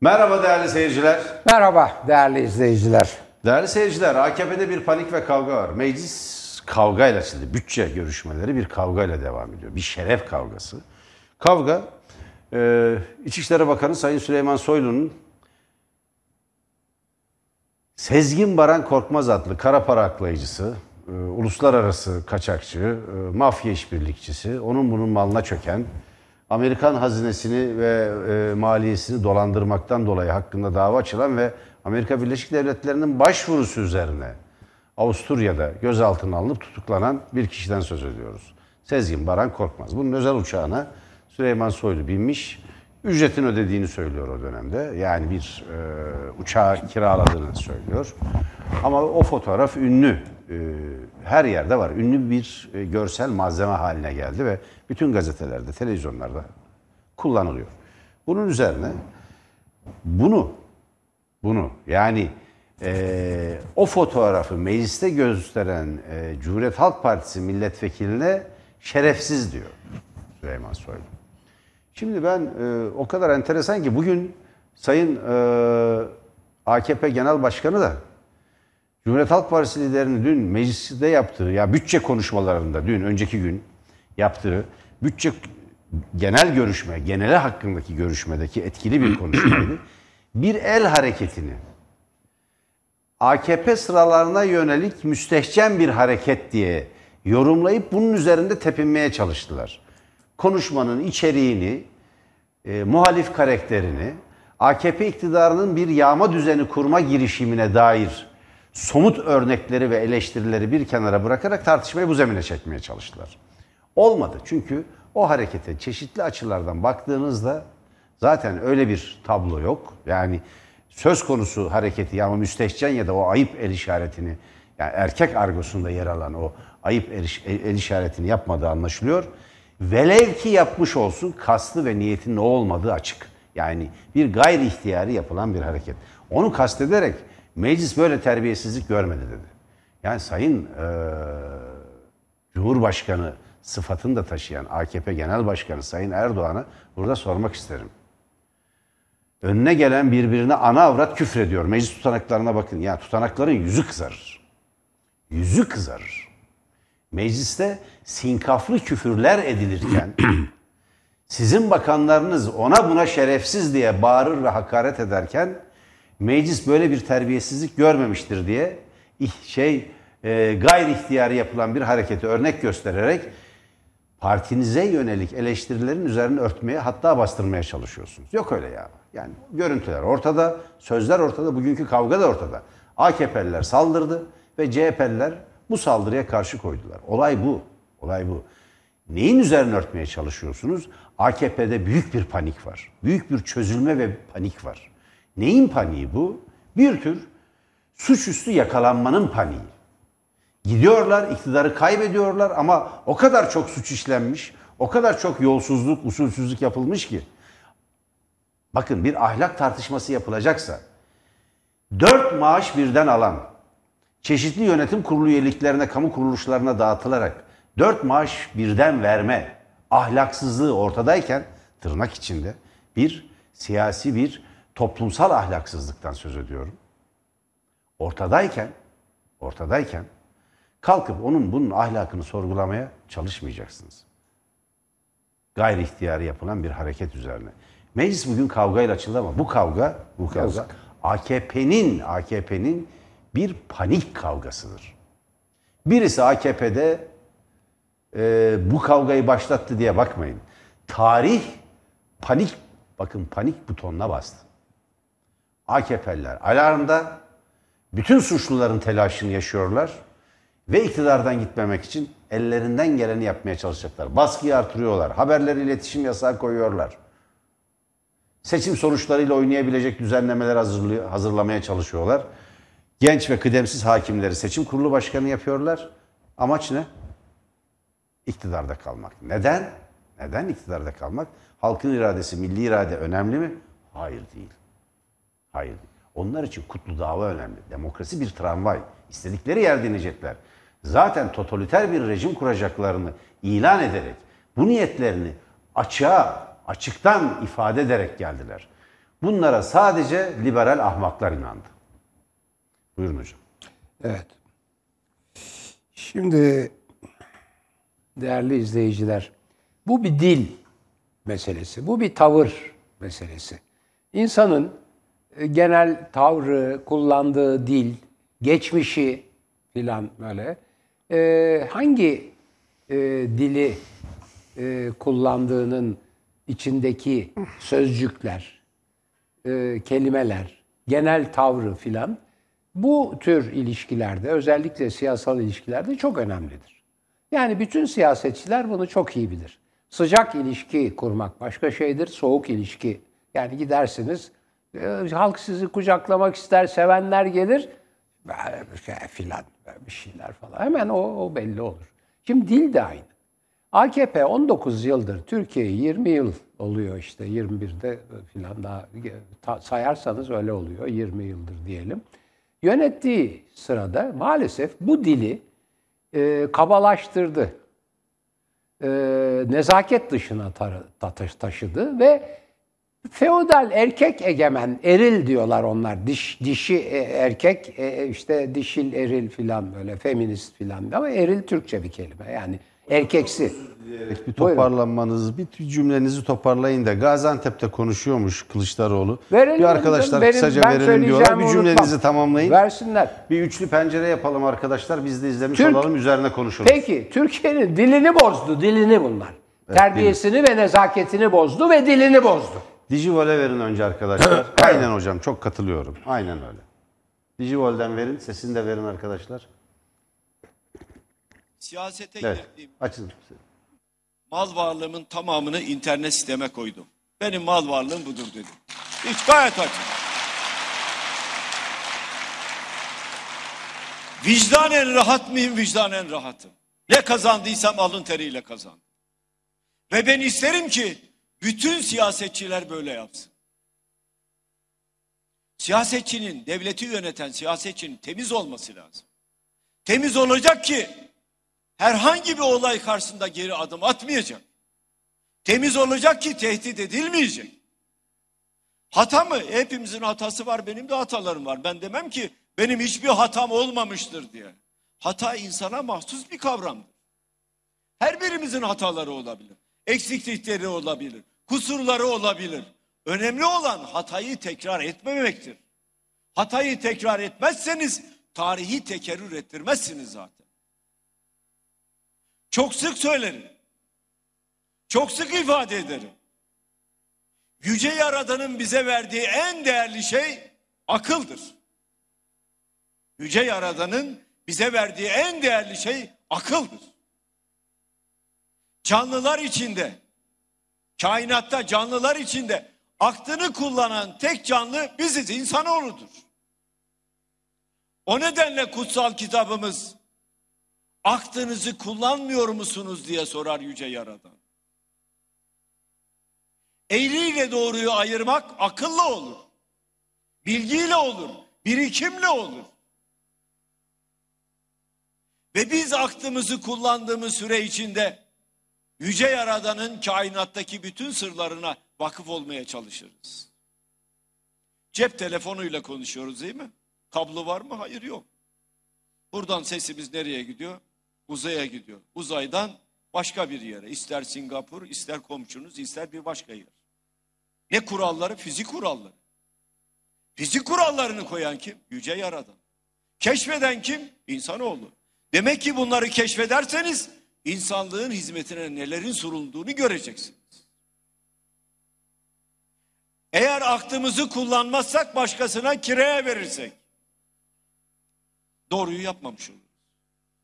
Merhaba değerli seyirciler. Merhaba değerli izleyiciler. Değerli seyirciler, AKP'de bir panik ve kavga var. Meclis kavgayla açıldı. Bütçe görüşmeleri bir kavgayla devam ediyor. Bir şeref kavgası. Kavga, e, İçişleri Bakanı Sayın Süleyman Soylu'nun Sezgin Baran Korkmaz adlı kara para aklayıcısı, e, uluslararası kaçakçı, e, mafya işbirlikçisi, onun bunun malına çöken, Amerikan hazinesini ve e, maliyesini dolandırmaktan dolayı hakkında dava açılan ve Amerika Birleşik Devletleri'nin başvurusu üzerine Avusturya'da gözaltına alınıp tutuklanan bir kişiden söz ediyoruz. Sezgin Baran Korkmaz. Bunun özel uçağına Süleyman Soylu binmiş. Ücretini ödediğini söylüyor o dönemde. Yani bir e, uçağı kiraladığını söylüyor. Ama o fotoğraf ünlü. E, her yerde var. Ünlü bir e, görsel malzeme haline geldi ve bütün gazetelerde, televizyonlarda kullanılıyor. Bunun üzerine bunu bunu yani e, o fotoğrafı mecliste gösteren e, Cumhuriyet Halk Partisi milletvekiline şerefsiz diyor Süleyman Soylu. Şimdi ben e, o kadar enteresan ki bugün Sayın e, AKP Genel Başkanı da Cumhuriyet Halk Partisi liderini dün mecliste yaptığı ya bütçe konuşmalarında dün önceki gün yaptığı bütçe genel görüşme, genele hakkındaki görüşmedeki etkili bir konuşmaydı. Bir el hareketini AKP sıralarına yönelik müstehcen bir hareket diye yorumlayıp bunun üzerinde tepinmeye çalıştılar. Konuşmanın içeriğini, e, muhalif karakterini, AKP iktidarının bir yağma düzeni kurma girişimine dair somut örnekleri ve eleştirileri bir kenara bırakarak tartışmayı bu zemine çekmeye çalıştılar. Olmadı çünkü o harekete çeşitli açılardan baktığınızda zaten öyle bir tablo yok. Yani söz konusu hareketi ya müstehcen ya da o ayıp el işaretini yani erkek argosunda yer alan o ayıp el, işaretini yapmadığı anlaşılıyor. Velev ki yapmış olsun kastı ve niyetin ne olmadığı açık. Yani bir gayri ihtiyari yapılan bir hareket. Onu kastederek meclis böyle terbiyesizlik görmedi dedi. Yani Sayın e, Cumhurbaşkanı sıfatını da taşıyan AKP Genel Başkanı Sayın Erdoğan'a burada sormak isterim. Önüne gelen birbirine ana avrat küfrediyor. Meclis tutanaklarına bakın. Ya tutanakların yüzü kızarır. Yüzü kızarır. Mecliste sinkaflı küfürler edilirken sizin bakanlarınız ona buna şerefsiz diye bağırır ve hakaret ederken meclis böyle bir terbiyesizlik görmemiştir diye şey e, gayri ihtiyari yapılan bir hareketi örnek göstererek partinize yönelik eleştirilerin üzerine örtmeye hatta bastırmaya çalışıyorsunuz. Yok öyle ya. Yani görüntüler ortada, sözler ortada, bugünkü kavga da ortada. AKP'liler saldırdı ve CHP'liler bu saldırıya karşı koydular. Olay bu. Olay bu. Neyin üzerine örtmeye çalışıyorsunuz? AKP'de büyük bir panik var. Büyük bir çözülme ve panik var. Neyin paniği bu? Bir tür suçüstü yakalanmanın paniği. Gidiyorlar, iktidarı kaybediyorlar ama o kadar çok suç işlenmiş, o kadar çok yolsuzluk, usulsüzlük yapılmış ki. Bakın bir ahlak tartışması yapılacaksa dört maaş birden alan, çeşitli yönetim kurulu üyeliklerine, kamu kuruluşlarına dağıtılarak dört maaş birden verme ahlaksızlığı ortadayken tırnak içinde bir siyasi bir toplumsal ahlaksızlıktan söz ediyorum. Ortadayken, ortadayken kalkıp onun bunun ahlakını sorgulamaya çalışmayacaksınız. Gayri ihtiyari yapılan bir hareket üzerine. Meclis bugün kavgayla açıldı ama bu kavga, bu kavga AKP'nin AKP'nin bir panik kavgasıdır. Birisi AKP'de e, bu kavgayı başlattı diye bakmayın. Tarih panik, bakın panik butonuna bastı. AKP'liler alarmda, bütün suçluların telaşını yaşıyorlar ve iktidardan gitmemek için ellerinden geleni yapmaya çalışacaklar. Baskıyı artırıyorlar, haberleri iletişim yasağı koyuyorlar. Seçim sonuçlarıyla oynayabilecek düzenlemeler hazırlamaya çalışıyorlar. Genç ve kıdemsiz hakimleri seçim kurulu başkanı yapıyorlar. Amaç ne? İktidarda kalmak. Neden? Neden iktidarda kalmak? Halkın iradesi, milli irade önemli mi? Hayır değil. Hayır. Onlar için kutlu dava önemli. Demokrasi bir tramvay. İstedikleri yerde inecekler. Zaten totaliter bir rejim kuracaklarını ilan ederek bu niyetlerini açığa, açıktan ifade ederek geldiler. Bunlara sadece liberal ahmaklar inandı. Buyurun hocam. Evet. Şimdi değerli izleyiciler, bu bir dil meselesi, bu bir tavır meselesi. İnsanın genel tavrı, kullandığı dil, geçmişi filan böyle e, hangi e, dili e, kullandığının içindeki sözcükler, e, kelimeler, genel tavrı filan bu tür ilişkilerde özellikle siyasal ilişkilerde çok önemlidir. Yani bütün siyasetçiler bunu çok iyi bilir. Sıcak ilişki kurmak başka şeydir, soğuk ilişki. Yani gidersiniz, halk sizi kucaklamak ister, sevenler gelir, şey filan, böyle bir şeyler falan. Hemen o, o belli olur. Şimdi dil de aynı. AKP 19 yıldır, Türkiye 20 yıl oluyor işte 21'de filan daha ta- sayarsanız öyle oluyor 20 yıldır diyelim. Yönettiği sırada maalesef bu dili e, kabalaştırdı. E, nezaket dışına tar- ta- taşıdı ve feodal erkek egemen eril diyorlar onlar. Diş, dişi e, erkek e, işte dişil eril filan böyle feminist filan ama eril Türkçe bir kelime yani erkeksi. Bir toparlanmanızı, bir cümlenizi toparlayın da Gaziantep'te konuşuyormuş Kılıçdaroğlu. Verelim bir arkadaşlar verin, kısaca verelim diyorlar. Bir cümlenizi unutmam. tamamlayın. Versinler. Bir üçlü pencere yapalım arkadaşlar. Biz de izlemiş Türk- olalım, üzerine konuşalım. Peki Türkiye'nin dilini bozdu, dilini bunlar. Terbiyesini ve nezaketini bozdu ve dilini bozdu. Dijivole verin önce arkadaşlar. Aynen hocam, çok katılıyorum. Aynen öyle. Dijivol'den verin, sesini de verin arkadaşlar. Siyasete Evet, girdiğim açın. mal varlığımın tamamını internet sisteme koydum. Benim mal varlığım budur dedim. Hiç gayet açık. Vicdanen rahat mıyım? Vicdanen rahatım. Ne kazandıysam alın teriyle kazandım. Ve ben isterim ki bütün siyasetçiler böyle yapsın. Siyasetçinin, devleti yöneten siyasetçinin temiz olması lazım. Temiz olacak ki herhangi bir olay karşısında geri adım atmayacak. Temiz olacak ki tehdit edilmeyecek. Hata mı? Hepimizin hatası var, benim de hatalarım var. Ben demem ki benim hiçbir hatam olmamıştır diye. Hata insana mahsus bir kavramdır. Her birimizin hataları olabilir. Eksiklikleri olabilir. Kusurları olabilir. Önemli olan hatayı tekrar etmemektir. Hatayı tekrar etmezseniz tarihi tekerrür ettirmezsiniz zaten. Çok sık söylerim. Çok sık ifade ederim. Yüce Yaradan'ın bize verdiği en değerli şey akıldır. Yüce Yaradan'ın bize verdiği en değerli şey akıldır. Canlılar içinde, kainatta canlılar içinde aklını kullanan tek canlı biziz, insanoğludur. O nedenle kutsal kitabımız aklınızı kullanmıyor musunuz diye sorar Yüce Yaradan. Eğriyle doğruyu ayırmak akılla olur. Bilgiyle olur, birikimle olur. Ve biz aklımızı kullandığımız süre içinde Yüce Yaradan'ın kainattaki bütün sırlarına vakıf olmaya çalışırız. Cep telefonuyla konuşuyoruz değil mi? Kablo var mı? Hayır yok. Buradan sesimiz nereye gidiyor? Uzaya gidiyor. Uzaydan başka bir yere. İster Singapur, ister komşunuz, ister bir başka yer. Ne kuralları? Fizik kuralları. Fizik kurallarını koyan kim? Yüce Yaradan. Keşfeden kim? İnsanoğlu. Demek ki bunları keşfederseniz insanlığın hizmetine nelerin sorulduğunu göreceksiniz. Eğer aklımızı kullanmazsak başkasına kiraya verirsek doğruyu yapmamış oluruz.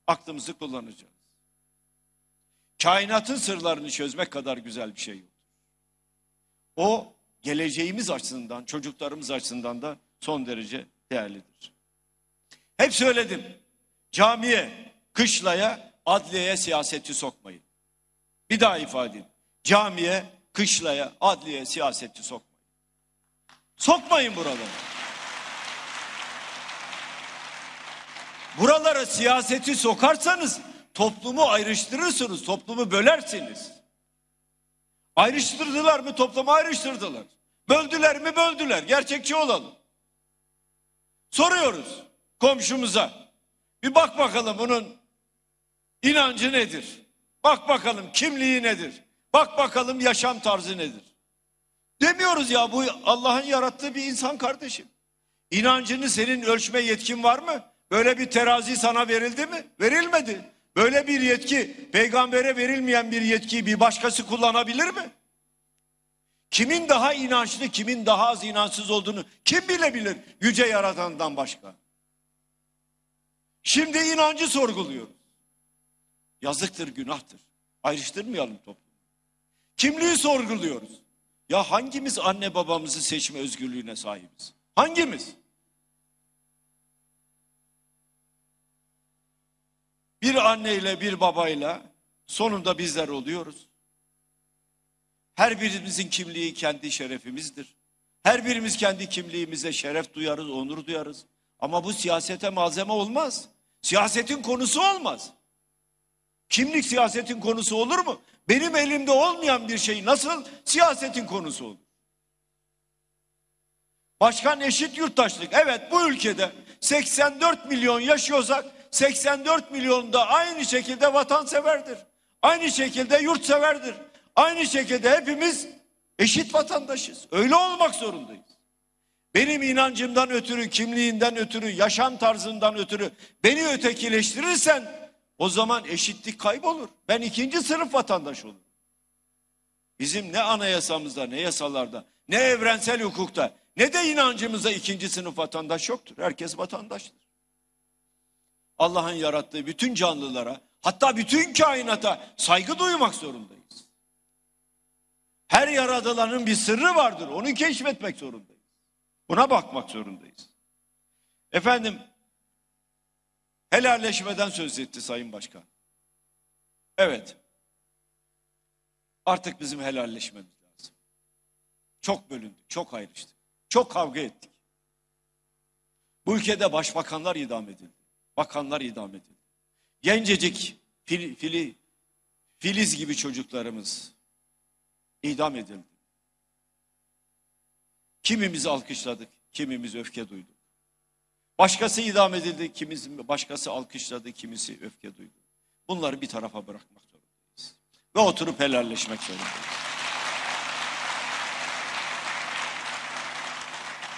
Aklımızı kullanacağız. Kainatın sırlarını çözmek kadar güzel bir şey yok. O geleceğimiz açısından, çocuklarımız açısından da son derece değerlidir. Hep söyledim. Camiye, kışlaya, adliyeye siyaseti sokmayın. Bir daha ifade edeyim. Camiye, kışlaya, adliyeye siyaseti sokmayın. Sokmayın buraları. Buralara siyaseti sokarsanız toplumu ayrıştırırsınız, toplumu bölersiniz. Ayrıştırdılar mı toplumu ayrıştırdılar. Böldüler mi böldüler. Gerçekçi olalım. Soruyoruz komşumuza. Bir bak bakalım bunun inancı nedir? Bak bakalım kimliği nedir? Bak bakalım yaşam tarzı nedir? Demiyoruz ya bu Allah'ın yarattığı bir insan kardeşim. İnancını senin ölçme yetkin var mı? Böyle bir terazi sana verildi mi? Verilmedi. Böyle bir yetki peygambere verilmeyen bir yetkiyi bir başkası kullanabilir mi? Kimin daha inançlı, kimin daha az inançsız olduğunu kim bilebilir yüce yaratandan başka? Şimdi inancı sorguluyoruz. Yazıktır, günahtır. Ayrıştırmayalım toplumu. Kimliği sorguluyoruz. Ya hangimiz anne babamızı seçme özgürlüğüne sahibiz? Hangimiz? Bir anneyle bir babayla sonunda bizler oluyoruz. Her birimizin kimliği kendi şerefimizdir. Her birimiz kendi kimliğimize şeref duyarız, onur duyarız. Ama bu siyasete malzeme olmaz. Siyasetin konusu olmaz. Kimlik siyasetin konusu olur mu? Benim elimde olmayan bir şey nasıl siyasetin konusu olur? Başkan eşit yurttaşlık. Evet bu ülkede 84 milyon yaşıyorsak 84 milyon da aynı şekilde vatanseverdir. Aynı şekilde yurtseverdir. Aynı şekilde hepimiz eşit vatandaşız. Öyle olmak zorundayız. Benim inancımdan ötürü, kimliğinden ötürü, yaşam tarzından ötürü beni ötekileştirirsen o zaman eşitlik kaybolur. Ben ikinci sınıf vatandaş olurum. Bizim ne anayasamızda, ne yasalarda, ne evrensel hukukta, ne de inancımızda ikinci sınıf vatandaş yoktur. Herkes vatandaştır. Allah'ın yarattığı bütün canlılara, hatta bütün kainata saygı duymak zorundayız. Her yaratılanın bir sırrı vardır. Onu keşfetmek zorundayız. Buna bakmak zorundayız. Efendim, helalleşmeden söz etti Sayın Başkan. Evet. Artık bizim helalleşmemiz lazım. Çok bölündük, çok ayrıştık. Çok kavga ettik. Bu ülkede başbakanlar idam edildi. Bakanlar idam edildi. Gencecik fili, fili, filiz gibi çocuklarımız idam edildi. Kimimiz alkışladık, kimimiz öfke duyduk. Başkası idam edildi, kimisi başkası alkışladı, kimisi öfke duydu. Bunları bir tarafa bırakmak zorundayız. Ve oturup helalleşmek zorundayız.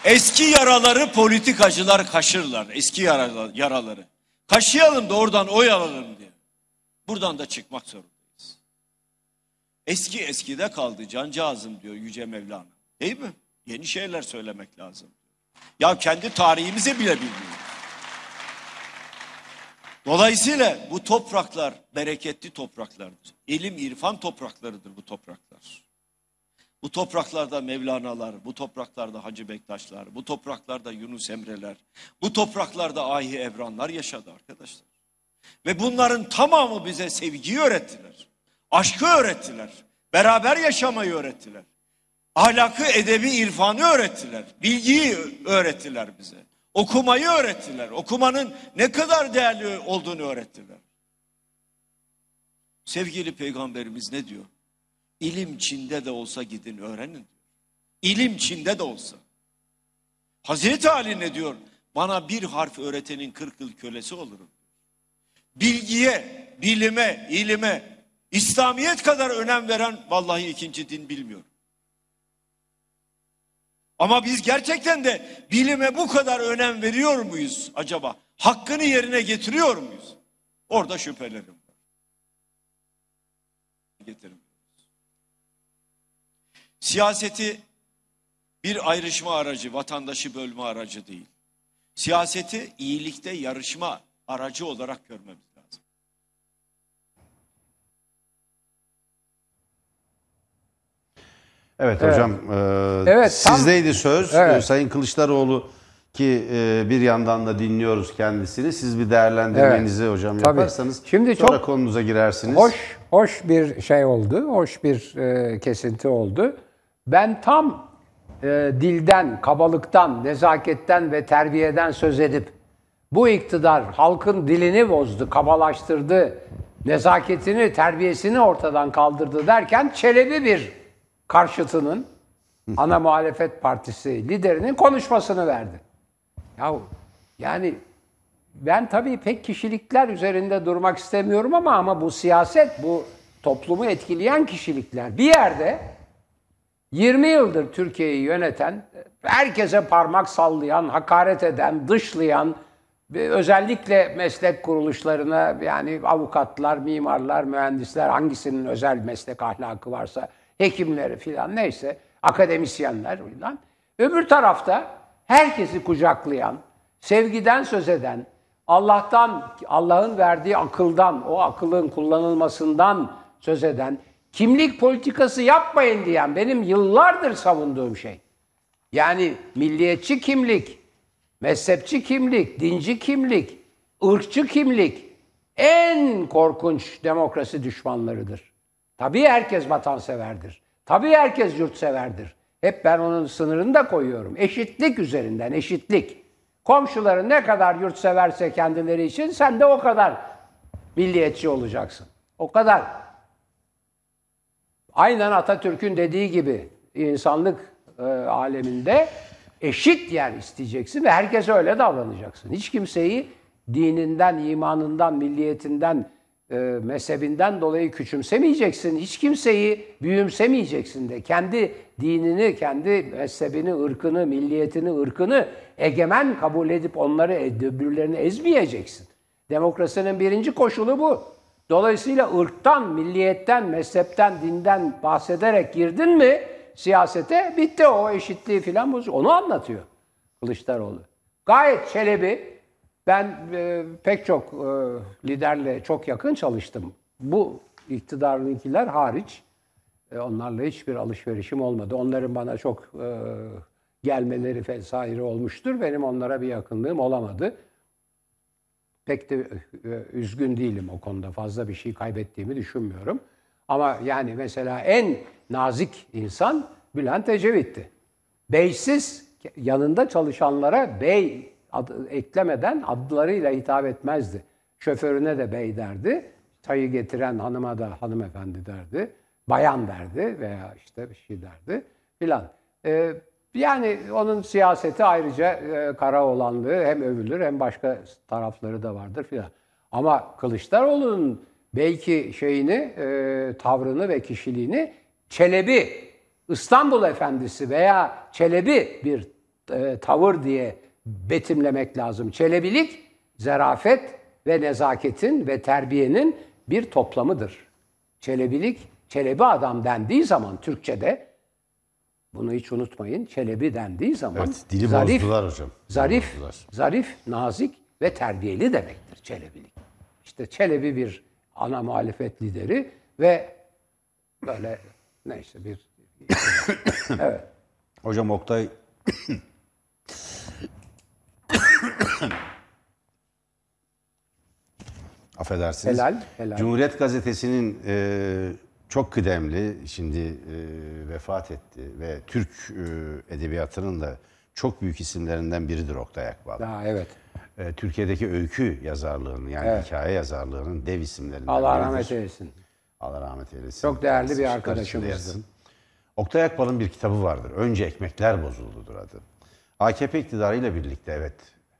Eski yaraları politikacılar kaşırlar. Eski yaralar, yaraları. Kaşıyalım da oradan oy alalım diye. Buradan da çıkmak zorundayız. Eski eskide kaldı cancağızım diyor Yüce Mevlana. Değil mi? Yeni şeyler söylemek lazım. Ya kendi tarihimizi bile bilmiyoruz. Dolayısıyla bu topraklar bereketli topraklardır. İlim, irfan topraklarıdır bu topraklar. Bu topraklarda Mevlana'lar, bu topraklarda Hacı Bektaşlar, bu topraklarda Yunus Emre'ler, bu topraklarda Ahi Evranlar yaşadı arkadaşlar. Ve bunların tamamı bize sevgiyi öğrettiler. Aşkı öğrettiler. Beraber yaşamayı öğrettiler. Ahlakı, edebi, irfanı öğrettiler. Bilgiyi öğrettiler bize. Okumayı öğrettiler. Okumanın ne kadar değerli olduğunu öğrettiler. Sevgili peygamberimiz ne diyor? İlim Çin'de de olsa gidin öğrenin. İlim Çin'de de olsa. Hazreti Ali ne diyor? Bana bir harf öğretenin 40 yıl kölesi olurum. Bilgiye, bilime, ilime, İslamiyet kadar önem veren vallahi ikinci din bilmiyorum. Ama biz gerçekten de bilime bu kadar önem veriyor muyuz acaba? Hakkını yerine getiriyor muyuz? Orada şüphelerim var. Getirmiyoruz. Siyaseti bir ayrışma aracı, vatandaşı bölme aracı değil. Siyaseti iyilikte yarışma aracı olarak görmemiz lazım. Evet, Evet. hocam. e, Evet, tam- sizdeydi söz. Evet. E, Sayın Kılıçdaroğlu ki e, bir yandan da dinliyoruz kendisini. Siz bir değerlendirmenizi hocam Tabii. yaparsanız Şimdi sonra çok konunuza girersiniz. Hoş, hoş bir şey oldu, hoş bir e, kesinti oldu. Ben tam e, dilden, kabalıktan, nezaketten ve terbiyeden söz edip bu iktidar halkın dilini bozdu, kabalaştırdı, nezaketini, terbiyesini ortadan kaldırdı derken Çelebi bir karşıtının ana muhalefet partisi liderinin konuşmasını verdi. Yahu yani ben tabii pek kişilikler üzerinde durmak istemiyorum ama ama bu siyaset, bu toplumu etkileyen kişilikler bir yerde 20 yıldır Türkiye'yi yöneten, herkese parmak sallayan, hakaret eden, dışlayan, özellikle meslek kuruluşlarına yani avukatlar, mimarlar, mühendisler hangisinin özel meslek ahlakı varsa hekimleri filan neyse akademisyenler filan. Öbür tarafta herkesi kucaklayan, sevgiden söz eden, Allah'tan, Allah'ın verdiği akıldan, o akılın kullanılmasından söz eden, kimlik politikası yapmayın diyen benim yıllardır savunduğum şey. Yani milliyetçi kimlik, mezhepçi kimlik, dinci kimlik, ırkçı kimlik en korkunç demokrasi düşmanlarıdır. Tabii herkes vatanseverdir. Tabii herkes yurtseverdir. Hep ben onun sınırını da koyuyorum. Eşitlik üzerinden, eşitlik. Komşuların ne kadar yurtseverse kendileri için sen de o kadar milliyetçi olacaksın. O kadar. Aynen Atatürk'ün dediği gibi insanlık e, aleminde eşit yer isteyeceksin ve herkese öyle davranacaksın. Hiç kimseyi dininden, imanından, milliyetinden, e, mezhebinden dolayı küçümsemeyeceksin. Hiç kimseyi büyümsemeyeceksin de. Kendi dinini, kendi mezhebini, ırkını, milliyetini, ırkını egemen kabul edip onları, öbürlerini ezmeyeceksin. Demokrasinin birinci koşulu bu. Dolayısıyla ırktan, milliyetten, mezhepten, dinden bahsederek girdin mi siyasete bitti o eşitliği filan bozuyor. Onu anlatıyor Kılıçdaroğlu. Gayet Çelebi ben e, pek çok e, liderle çok yakın çalıştım. Bu iktidarınkiler hariç e, onlarla hiçbir alışverişim olmadı. Onların bana çok e, gelmeleri vesaire olmuştur. Benim onlara bir yakınlığım olamadı. Pek de e, üzgün değilim o konuda. Fazla bir şey kaybettiğimi düşünmüyorum. Ama yani mesela en nazik insan Bülent Ecevit'ti. Beysiz yanında çalışanlara bey adı, eklemeden adlarıyla hitap etmezdi. Şoförüne de bey derdi. Çayı getiren hanıma da hanımefendi derdi. Bayan derdi veya işte bir şey derdi filan. Ee, yani onun siyaseti ayrıca e, kara olanlığı hem övülür hem başka tarafları da vardır filan. Ama Kılıçdaroğlu'nun belki şeyini, e, tavrını ve kişiliğini Çelebi, İstanbul Efendisi veya Çelebi bir e, tavır diye betimlemek lazım. Çelebilik, zarafet ve nezaketin ve terbiyenin bir toplamıdır. Çelebilik, çelebi adam dendiği zaman Türkçe'de, bunu hiç unutmayın, çelebi dendiği zaman Evet, dili zarif, hocam. Zarif, bozdular. zarif, nazik ve terbiyeli demektir çelebilik. İşte Çelebi bir ana muhalefet lideri ve böyle neyse bir evet. Hocam Oktay Affedersiniz. Helal, helal. Cumhuriyet Gazetesi'nin e, çok kıdemli, şimdi e, vefat etti ve Türk e, edebiyatının da çok büyük isimlerinden biridir Oktay Akbal. Daha evet. E, Türkiye'deki öykü yazarlığının yani Evet. hikaye yazarlığının dev isimlerinden Allah biridir. rahmet eylesin. Allah rahmet eylesin. Çok değerli bir Işıklar içinde arkadaşımızdı. Oktay Akbal'ın bir kitabı vardır. Önce ekmekler bozuldudur adı. AKP iktidarıyla birlikte evet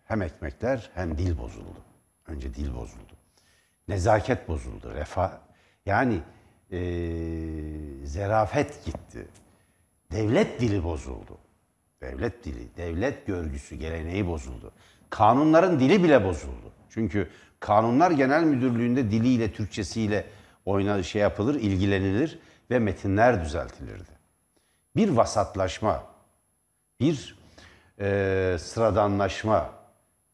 hem ekmekler hem dil bozuldu. Önce dil bozuldu. Nezaket bozuldu. Refah yani eee, zerafet gitti. Devlet dili bozuldu. Devlet dili, devlet görgüsü, geleneği bozuldu. Kanunların dili bile bozuldu. Çünkü kanunlar genel müdürlüğünde diliyle, Türkçesiyle oyna şey yapılır, ilgilenilir ve metinler düzeltilirdi. Bir vasatlaşma, bir eee, sıradanlaşma,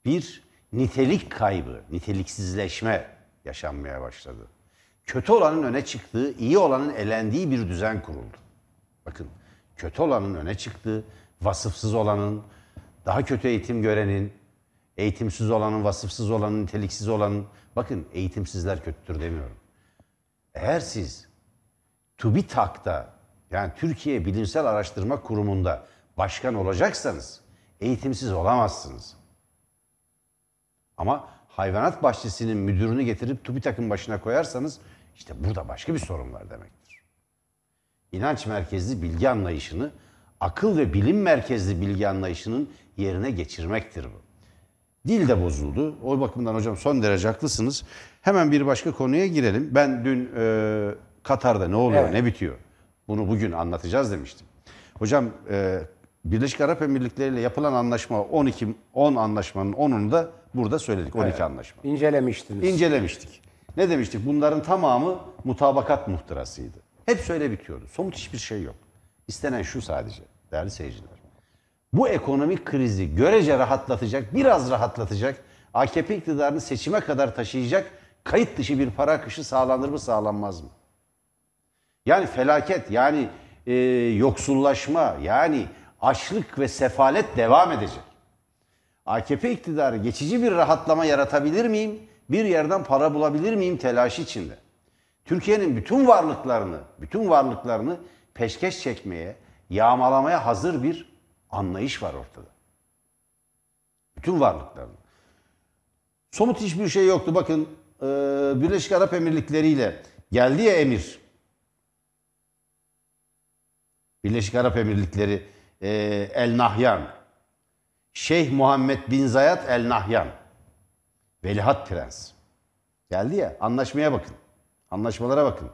bir nitelik kaybı, niteliksizleşme yaşanmaya başladı. Kötü olanın öne çıktığı, iyi olanın elendiği bir düzen kuruldu. Bakın kötü olanın öne çıktığı, vasıfsız olanın, daha kötü eğitim görenin, eğitimsiz olanın, vasıfsız olanın, niteliksiz olanın. Bakın eğitimsizler kötüdür demiyorum. Eğer siz TÜBİTAK'ta yani Türkiye Bilimsel Araştırma Kurumu'nda başkan olacaksanız eğitimsiz olamazsınız. Ama hayvanat bahçesinin müdürünü getirip TÜBİTAK'ın başına koyarsanız işte burada başka bir sorun var demektir. İnanç merkezli bilgi anlayışını akıl ve bilim merkezli bilgi anlayışının yerine geçirmektir bu. Dil de bozuldu. O bakımdan hocam son derece haklısınız. Hemen bir başka konuya girelim. Ben dün e, Katar'da ne oluyor, Evet. ne bitiyor? Bunu bugün anlatacağız demiştim. Hocam e, Birleşik Arap Emirlikleri ile yapılan anlaşma 12 10 anlaşmanın 10'unu da burada söyledik. 12 anlaşma. İncelemiştiniz. İncelemiştik. Ne demiştik? Bunların tamamı mutabakat muhtırasıydı. Hep söyle bitiyordu. Somut hiçbir şey yok. İstenen şu sadece değerli seyirciler. Bu ekonomik krizi görece rahatlatacak, biraz rahatlatacak, AKP iktidarını seçime kadar taşıyacak kayıt dışı bir para akışı sağlanır mı sağlanmaz mı? Yani felaket, yani e, yoksullaşma, yani açlık ve sefalet devam edecek. AKP iktidarı geçici bir rahatlama yaratabilir miyim? Bir yerden para bulabilir miyim telaşı içinde? Türkiye'nin bütün varlıklarını, bütün varlıklarını peşkeş çekmeye, yağmalamaya hazır bir anlayış var ortada. Bütün varlıklarını. Somut hiçbir şey yoktu. Bakın e, Birleşik Arap Emirlikleri ile geldi ya emir. Birleşik Arap Emirlikleri e, El Nahyan. Şeyh Muhammed bin Zayed El Nahyan. Velihat Prens. Geldi ya anlaşmaya bakın. Anlaşmalara bakın.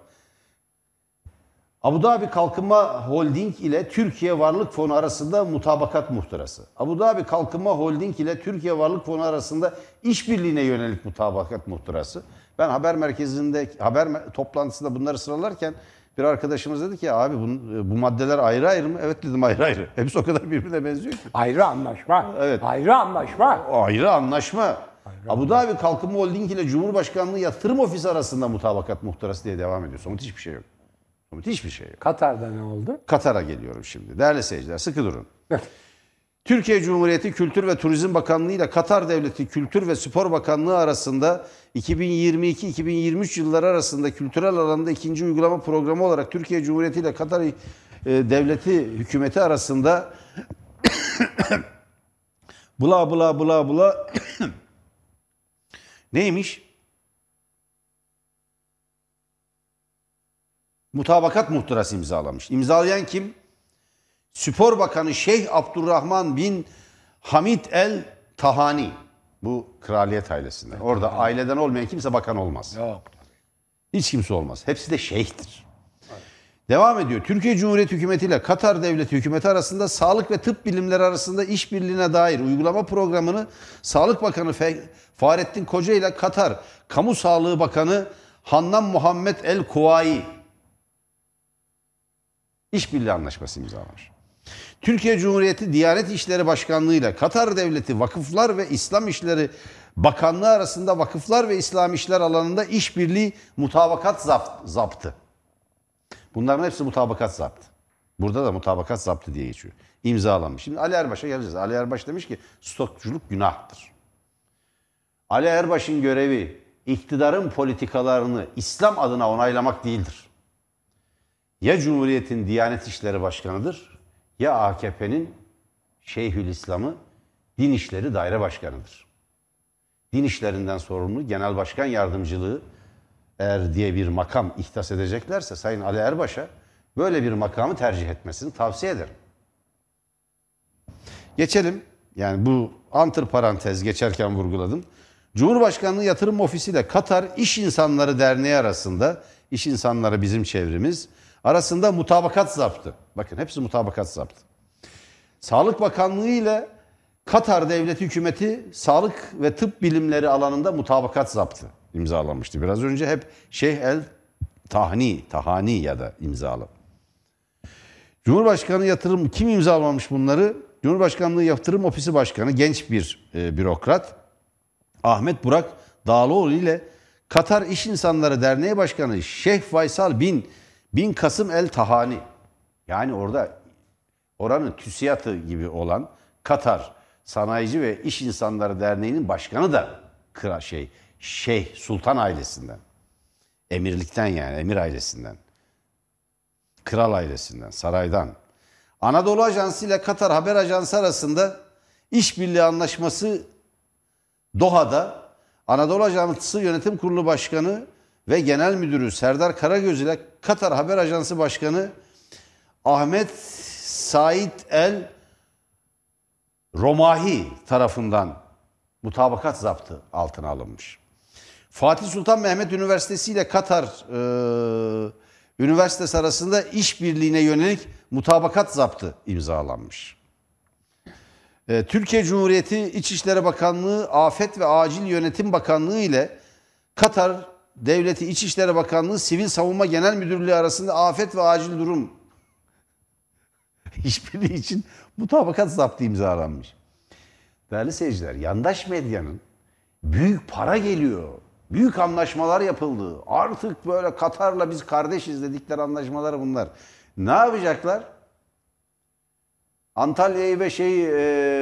Abu Dhabi Kalkınma Holding ile Türkiye Varlık Fonu arasında mutabakat muhtırası. Abu Dhabi Kalkınma Holding ile Türkiye Varlık Fonu arasında işbirliğine yönelik mutabakat muhtırası. Ben haber merkezinde haber toplantısında bunları sıralarken bir arkadaşımız dedi ki abi bu, bu maddeler ayrı ayrı mı? Evet dedim ayrı ayrı. Hepsi o kadar birbirine benziyor ki. Ayrı anlaşma. Evet. Ayrı anlaşma. Ayrı anlaşma. Abu Dhabi Kalkınma Holding ile Cumhurbaşkanlığı Yatırım Ofisi arasında mutabakat muhtırası diye devam ediyor. Somut hiçbir şey yok. Somut hiçbir şey yok. Katar'da ne oldu? Katar'a geliyorum şimdi. Değerli seyirciler sıkı durun. Türkiye Cumhuriyeti Kültür ve Turizm Bakanlığı ile Katar Devleti Kültür ve Spor Bakanlığı arasında 2022-2023 yılları arasında kültürel alanda ikinci uygulama programı olarak Türkiye Cumhuriyeti ile Katar e, Devleti hükümeti arasında bula bula bula bula neymiş? Mutabakat muhtırası imzalamış. İmzalayan kim? Spor Bakanı Şeyh Abdurrahman bin Hamid El Tahani. Bu kraliyet ailesinden. Orada aileden olmayan kimse bakan olmaz. Yok. Hiç kimse olmaz. Hepsi de şeyhtir. Devam ediyor. Türkiye Cumhuriyeti Hükümeti ile Katar Devleti Hükümeti arasında sağlık ve tıp bilimleri arasında işbirliğine dair uygulama programını Sağlık Bakanı Fahrettin Koca ile Katar Kamu Sağlığı Bakanı Hannan Muhammed El Kuvayi işbirliği anlaşması imzalamış. Türkiye Cumhuriyeti Diyanet İşleri Başkanlığı ile Katar Devleti Vakıflar ve İslam İşleri Bakanlığı arasında vakıflar ve İslam işler alanında işbirliği mutabakat zapt, zaptı. Bunların hepsi mutabakat zaptı. Burada da mutabakat zaptı diye geçiyor. İmzalanmış. Şimdi Ali Erbaş'a geleceğiz. Ali Erbaş demiş ki stokçuluk günahtır. Ali Erbaş'ın görevi iktidarın politikalarını İslam adına onaylamak değildir. Ya Cumhuriyet'in Diyanet İşleri Başkanı'dır ya AKP'nin Şeyhülislam'ı Din İşleri Daire Başkanı'dır. Din işlerinden sorumlu Genel Başkan Yardımcılığı eğer diye bir makam ihtas edeceklerse Sayın Ali Erbaş'a böyle bir makamı tercih etmesini tavsiye ederim. Geçelim. Yani bu antır parantez geçerken vurguladım. Cumhurbaşkanlığı Yatırım Ofisi ile Katar İş İnsanları Derneği arasında, iş insanları bizim çevremiz, arasında mutabakat zaptı. Bakın hepsi mutabakat zaptı. Sağlık Bakanlığı ile Katar Devleti Hükümeti sağlık ve tıp bilimleri alanında mutabakat zaptı imzalanmıştı. Biraz önce hep Şeyh El Tahni, Tahani ya da imzalı. Cumhurbaşkanı yatırım kim imzalamış bunları? Cumhurbaşkanlığı Yatırım Ofisi Başkanı genç bir e, bürokrat Ahmet Burak Dağlıoğlu ile Katar İş İnsanları Derneği Başkanı Şeyh Faysal bin bin Kasım El Tahani. Yani orada oranın TÜSİAD'ı gibi olan Katar Sanayici ve İş İnsanları Derneği'nin başkanı da kral şey Şeyh Sultan ailesinden. Emirlikten yani emir ailesinden. Kral ailesinden, saraydan. Anadolu Ajansı ile Katar Haber Ajansı arasında işbirliği anlaşması Doha'da Anadolu Ajansı Yönetim Kurulu Başkanı ve Genel Müdürü Serdar Karagöz ile Katar Haber Ajansı Başkanı Ahmet Said El Romahi tarafından mutabakat zaptı altına alınmış. Fatih Sultan Mehmet Üniversitesi ile Katar e, Üniversitesi arasında işbirliğine yönelik mutabakat zaptı imzalanmış. E, Türkiye Cumhuriyeti İçişleri Bakanlığı Afet ve Acil Yönetim Bakanlığı ile Katar Devleti İçişleri Bakanlığı Sivil Savunma Genel Müdürlüğü arasında afet ve acil durum işbirliği için mutabakat zaptı imzalanmış. Değerli seyirciler, yandaş medyanın büyük para geliyor. Büyük anlaşmalar yapıldı. Artık böyle Katar'la biz kardeşiz dedikleri anlaşmalar bunlar. Ne yapacaklar? Antalya'yı ve şey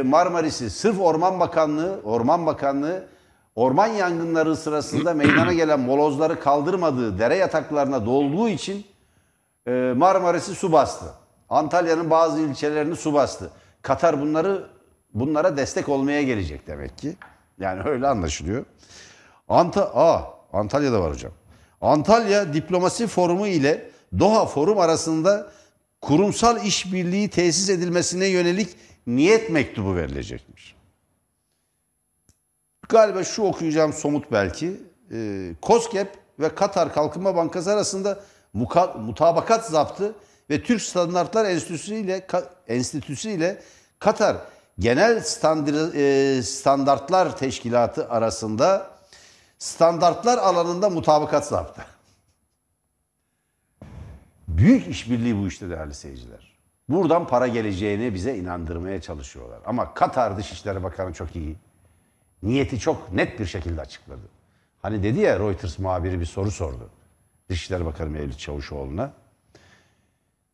Marmaris'i sırf Orman Bakanlığı, Orman Bakanlığı orman yangınları sırasında meydana gelen molozları kaldırmadığı dere yataklarına dolduğu için e, Marmaris'i su bastı. Antalya'nın bazı ilçelerini su bastı. Katar bunları bunlara destek olmaya gelecek demek ki. Yani öyle anlaşılıyor. Anta Aa, Antalya'da var hocam. Antalya Diplomasi Forumu ile Doha Forum arasında kurumsal işbirliği tesis edilmesine yönelik niyet mektubu verilecekmiş. Galiba şu okuyacağım somut belki. Ee, COSGAP ve Katar Kalkınma Bankası arasında muka- mutabakat zaptı ve Türk Standartlar Enstitüsü ile Ka- Enstitüsü ile Katar Genel Standart, Standartlar Teşkilatı arasında standartlar alanında mutabakat zaptı. Büyük işbirliği bu işte değerli seyirciler. Buradan para geleceğini bize inandırmaya çalışıyorlar. Ama Katar Dışişleri Bakanı çok iyi. Niyeti çok net bir şekilde açıkladı. Hani dedi ya Reuters muhabiri bir soru sordu. Dışişleri Bakanı Mevlüt Çavuşoğlu'na.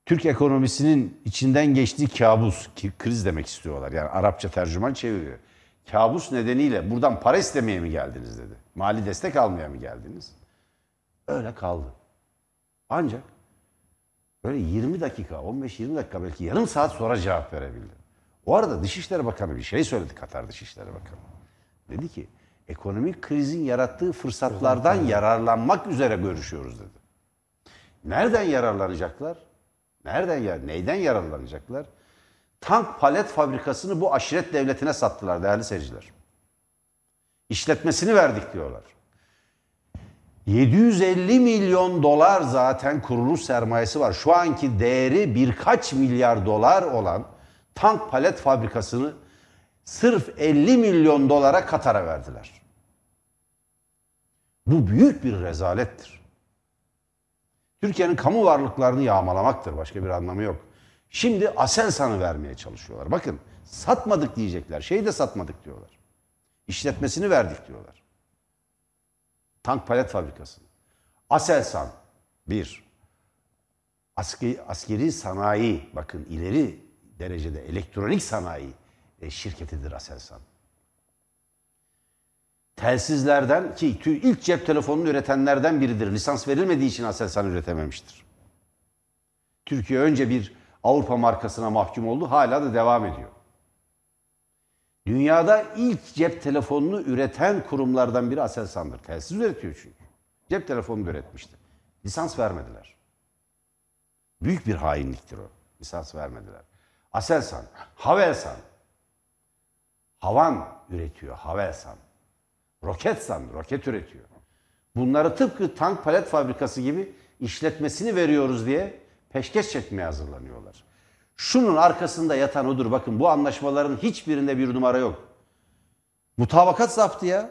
Türk ekonomisinin içinden geçtiği kabus, ki kriz demek istiyorlar. Yani Arapça tercüman çeviriyor. Kabus nedeniyle buradan para istemeye mi geldiniz dedi. Mali destek almaya mı geldiniz? Öyle kaldı. Ancak böyle 20 dakika, 15-20 dakika belki yarım saat sonra cevap verebildi. O arada Dışişleri Bakanı bir şey söyledi Katar Dışişleri Bakanı. Dedi ki ekonomik krizin yarattığı fırsatlardan yararlanmak üzere görüşüyoruz dedi. Nereden yararlanacaklar? Nereden ya neyden yararlanacaklar? Tank palet fabrikasını bu aşiret devletine sattılar değerli seyirciler. İşletmesini verdik diyorlar. 750 milyon dolar zaten kuruluş sermayesi var. Şu anki değeri birkaç milyar dolar olan tank palet fabrikasını sırf 50 milyon dolara Katar'a verdiler. Bu büyük bir rezalettir. Türkiye'nin kamu varlıklarını yağmalamaktır. Başka bir anlamı yok. Şimdi Aselsan'ı vermeye çalışıyorlar. Bakın satmadık diyecekler. Şeyi de satmadık diyorlar. İşletmesini verdik diyorlar. Tank palet fabrikasını. Aselsan bir. Askeri, askeri sanayi bakın ileri derecede elektronik sanayi şirketidir Aselsan. Telsizlerden ki ilk cep telefonunu üretenlerden biridir. Lisans verilmediği için Aselsan üretememiştir. Türkiye önce bir Avrupa markasına mahkum oldu. Hala da devam ediyor. Dünyada ilk cep telefonunu üreten kurumlardan biri Aselsan'dır. Telsiz üretiyor çünkü. Cep telefonunu üretmişti. Lisans vermediler. Büyük bir hainliktir o. Lisans vermediler. Aselsan, Havelsan. Havan üretiyor, Havelsan. Roketsan, roket üretiyor. Bunları tıpkı tank palet fabrikası gibi işletmesini veriyoruz diye peşkeş çekmeye hazırlanıyorlar. Şunun arkasında yatan odur. Bakın bu anlaşmaların hiçbirinde bir numara yok. Mutabakat zaptı ya.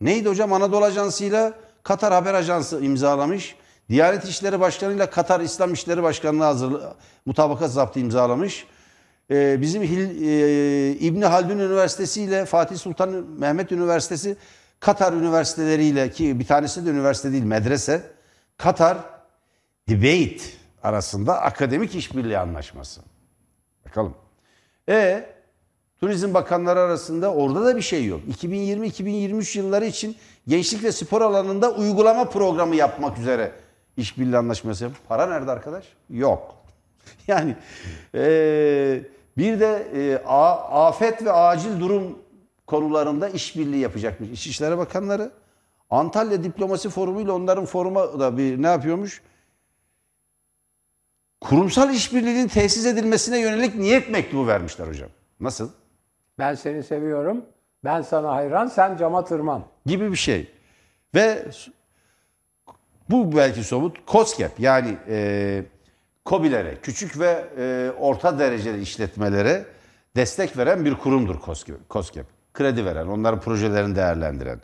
Neydi hocam? Anadolu Ajansı'yla Katar Haber Ajansı imzalamış. Diyanet İşleri Başkanı ile Katar İslam İşleri Başkanlığı hazır, mutabakat zaptı imzalamış. Ee, bizim Hil, e, İbni Haldun Üniversitesi ile Fatih Sultan Mehmet Üniversitesi Katar üniversiteleriyle ki bir tanesi de üniversite değil medrese Katar Debate arasında akademik işbirliği anlaşması. Bakalım. E Turizm Bakanları arasında orada da bir şey yok. 2020-2023 yılları için gençlik ve spor alanında uygulama programı yapmak üzere işbirliği anlaşması. Para nerede arkadaş? Yok. Yani e, bir de e, a- afet ve acil durum konularında işbirliği yapacakmış İçişleri Bakanları. Antalya Diplomasi Forumu ile onların foruma da bir ne yapıyormuş? kurumsal işbirliğinin tesis edilmesine yönelik niyet mektubu vermişler hocam. Nasıl? Ben seni seviyorum. Ben sana hayran, sen cama tırman. Gibi bir şey. Ve bu belki somut COSGAP yani e, KOBİ'lere, küçük ve e, orta dereceli işletmelere destek veren bir kurumdur. COSGAP. Kredi veren, onların projelerini değerlendiren.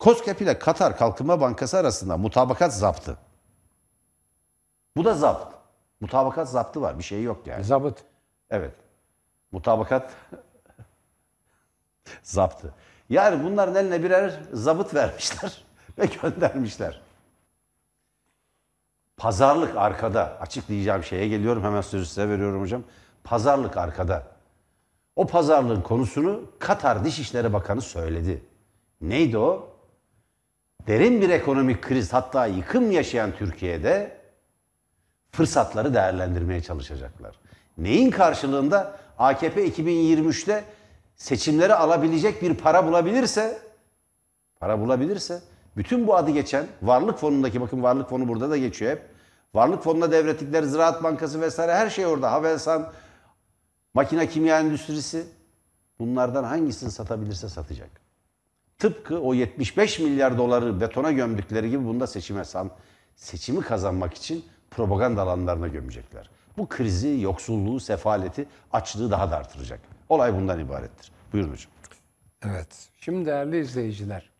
COSGAP ile Katar Kalkınma Bankası arasında mutabakat zaptı. Bu da zapt. Mutabakat zaptı var. Bir şey yok yani. Zabıt. Evet. Mutabakat zaptı. Yani bunların eline birer zabıt vermişler ve göndermişler. Pazarlık arkada. Açıklayacağım şeye geliyorum. Hemen sözü size veriyorum hocam. Pazarlık arkada. O pazarlığın konusunu Katar Dışişleri Bakanı söyledi. Neydi o? Derin bir ekonomik kriz hatta yıkım yaşayan Türkiye'de fırsatları değerlendirmeye çalışacaklar. Neyin karşılığında AKP 2023'te seçimleri alabilecek bir para bulabilirse para bulabilirse bütün bu adı geçen varlık fonundaki bakın varlık fonu burada da geçiyor hep. Varlık fonuna devrettikleri Ziraat Bankası vesaire her şey orada. Havelsan, makine kimya endüstrisi bunlardan hangisini satabilirse satacak. Tıpkı o 75 milyar doları betona gömdükleri gibi bunda seçime san, seçimi kazanmak için propaganda alanlarına gömecekler. Bu krizi, yoksulluğu, sefaleti, açlığı daha da artıracak. Olay bundan ibarettir. Buyurun hocam. Evet. Şimdi değerli izleyiciler,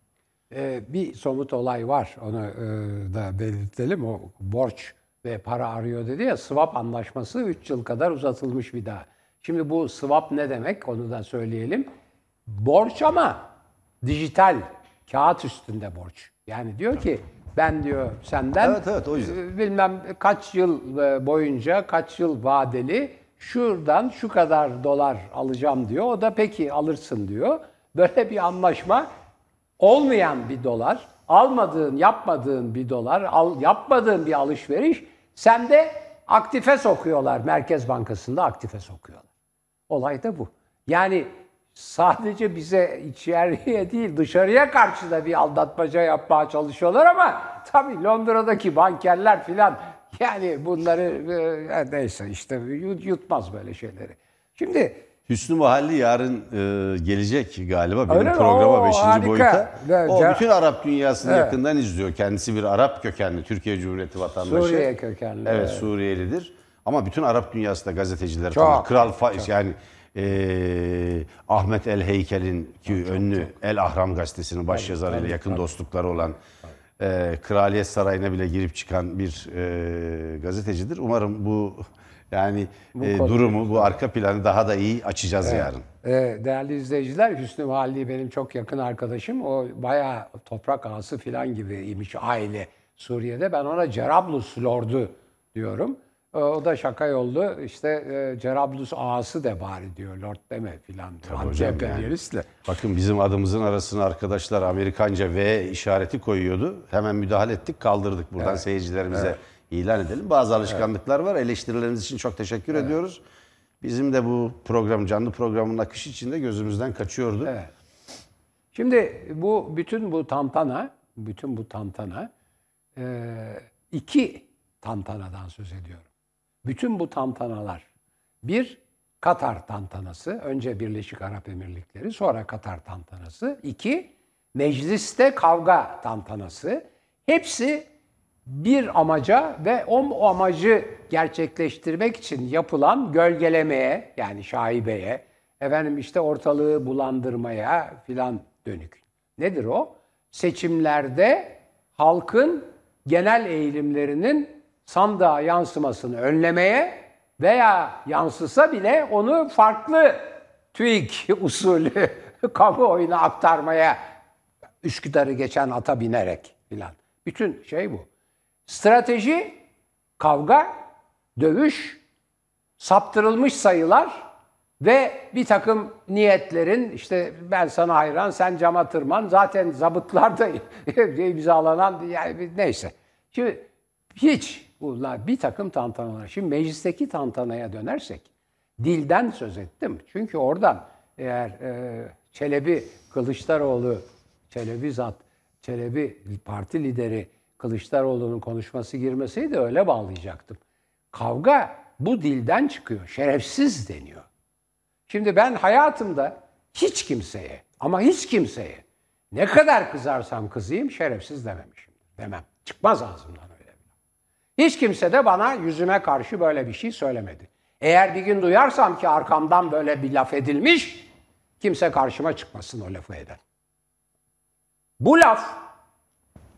e, bir somut olay var. Onu e, da belirtelim. O borç ve para arıyor dedi ya, swap anlaşması 3 yıl kadar uzatılmış bir daha. Şimdi bu swap ne demek onu da söyleyelim. Borç ama dijital, kağıt üstünde borç. Yani diyor ki ben diyor senden Evet, evet, o yüzden. bilmem kaç yıl e, boyunca, kaç yıl vadeli şuradan şu kadar dolar alacağım diyor. O da peki alırsın diyor. Böyle bir anlaşma olmayan bir dolar, almadığın, yapmadığın bir dolar, al, yapmadığın bir alışveriş sende aktife sokuyorlar. Merkez Bankası'nda aktife sokuyorlar. Olay da bu. Yani sadece bize içeriye değil dışarıya karşı da bir aldatmaca yapmaya çalışıyorlar ama tabii Londra'daki bankerler filan yani bunları e, neyse işte yut- yutmaz böyle şeyleri. Şimdi Hüsnü Mahalli yarın e, gelecek galiba benim Öyle mi? programa Oo, 5. harika. boyuta. Evet, o Cer- bütün Arap dünyasını Evet. yakından izliyor. Kendisi bir Arap kökenli, Türkiye Cumhuriyeti vatandaşı. Suriye kökenli, Evet. Suriyelidir. Ama bütün Arap dünyasında gazeteciler Çok, tanır. Kral Fa- yani e, Ahmet El Heykel'in ki ünlü El Ahram gazetesinin başyazarıyla yakın dostlukları olan e, Kraliyet Sarayı'na bile girip çıkan bir e, gazetecidir. Umarım bu yani e, konu- durumu, bu arka planı daha da iyi açacağız yarın. Ee, değerli izleyiciler Hüsnü Mahalli benim çok yakın arkadaşım. O bayağı toprak ağası falan gibiymiş aile Suriye'de. Ben ona Cerablus Lord'u diyorum. Ee, O da şaka yollu işte e, Cerablus ağası de bari diyor Lord deme filan. hocam Anti-emperyalist de. Bakın bizim adımızın arasına arkadaşlar Amerikanca V işareti koyuyordu. Hemen müdahale ettik, kaldırdık. Buradan seyircilerimize ilan edelim. Bazı alışkanlıklar var. Eleştirileriniz için çok teşekkür ediyoruz. Bizim de bu program, canlı programın akışı içinde gözümüzden kaçıyordu. Evet. Şimdi bu bütün bu tantana, bütün bu tantana e, iki tantanadan söz ediyorum. Bütün bu tantanalar bir Katar tantanası, önce Birleşik Arap Emirlikleri, sonra Katar tantanası. iki mecliste kavga tantanası. Hepsi bir amaca ve o amacı gerçekleştirmek için yapılan gölgelemeye yani şaibeye, efendim işte ortalığı bulandırmaya filan dönük. Nedir o? Seçimlerde halkın genel eğilimlerinin sandığa yansımasını önlemeye veya yansısa bile onu farklı TÜİK usulü kamuoyuna aktarmaya Üsküdar'ı geçen ata binerek filan. Bütün şey bu. Strateji, kavga, dövüş, saptırılmış sayılar ve bir takım niyetlerin işte ben sana hayran, sen cama tırman. Zaten zabıtlarda imzalanan yani neyse. Şimdi hiç bunlar bir takım tantanalar. Şimdi meclisteki tantanaya dönersek dilden söz ettim. Çünkü oradan eğer e, Çelebi Kılıçdaroğlu, Çelebi zat, Çelebi parti lideri Kılıçdaroğlu'nun konuşması girmeseydi öyle bağlayacaktım. Kavga bu dilden çıkıyor. Şerefsiz deniyor. Şimdi ben hayatımda hiç kimseye ama hiç kimseye ne kadar kızarsam kızayım şerefsiz dememişim. Demem. Çıkmaz ağzımdan öyle. Hiç kimse de bana yüzüme karşı böyle bir şey söylemedi. Eğer bir gün duyarsam ki arkamdan böyle bir laf edilmiş, kimse karşıma çıkmasın o lafı eden. Bu laf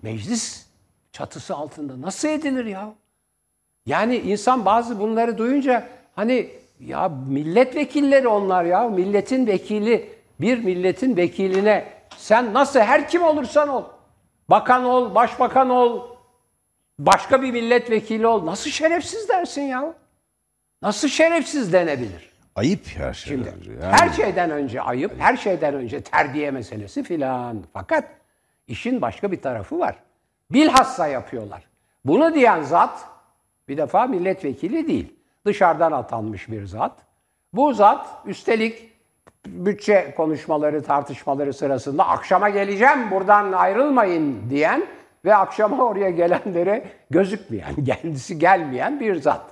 meclis çatısı altında nasıl edilir ya? Yani insan bazı bunları duyunca hani ya milletvekilleri onlar ya milletin vekili bir milletin vekiline sen nasıl her kim olursan ol bakan ol başbakan ol başka bir milletvekili ol nasıl şerefsiz dersin ya? Nasıl şerefsiz denebilir? Ayıp her şey. Şimdi Yani her şeyden önce ayıp, her şeyden önce terbiye meselesi filan. Fakat işin başka bir tarafı var. Bilhassa yapıyorlar. Bunu diyen zat bir defa milletvekili değil. Dışarıdan atanmış bir zat. Bu zat üstelik bütçe konuşmaları, tartışmaları sırasında akşama geleceğim buradan ayrılmayın diyen ve akşama oraya gelenlere gözükmeyen, kendisi gelmeyen bir zat.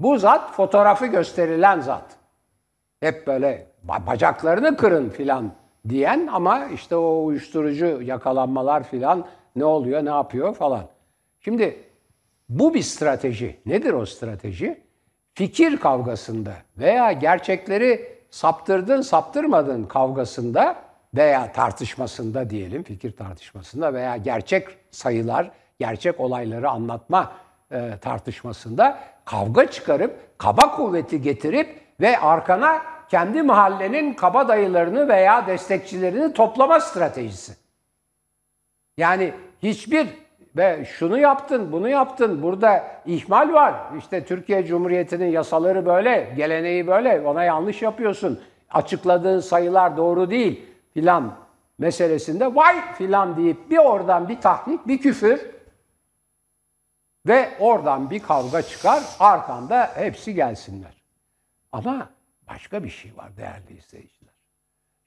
Bu zat fotoğrafı gösterilen zat. Hep böyle "Ba- bacaklarını kırın filan diyen ama işte o uyuşturucu yakalanmalar filan ne oluyor, ne yapıyor falan. Şimdi bu bir strateji. Nedir o strateji? Fikir kavgasında veya gerçekleri saptırdın, saptırmadın kavgasında veya tartışmasında diyelim, fikir tartışmasında veya gerçek sayılar, gerçek olayları anlatma e, tartışmasında kavga çıkarıp, kaba kuvveti getirip ve arkana kendi mahallenin kabadayılarını veya destekçilerini toplama stratejisi. Yani hiçbir ve şunu yaptın, bunu yaptın, burada ihmal var. İşte Türkiye Cumhuriyeti'nin yasaları böyle, geleneği böyle, ona yanlış yapıyorsun. Açıkladığın sayılar doğru değil filan meselesinde vay filan deyip bir oradan bir tahrik, bir küfür ve oradan bir kavga çıkar, arkanda hepsi gelsinler. Ama başka bir şey var değerli izleyiciler.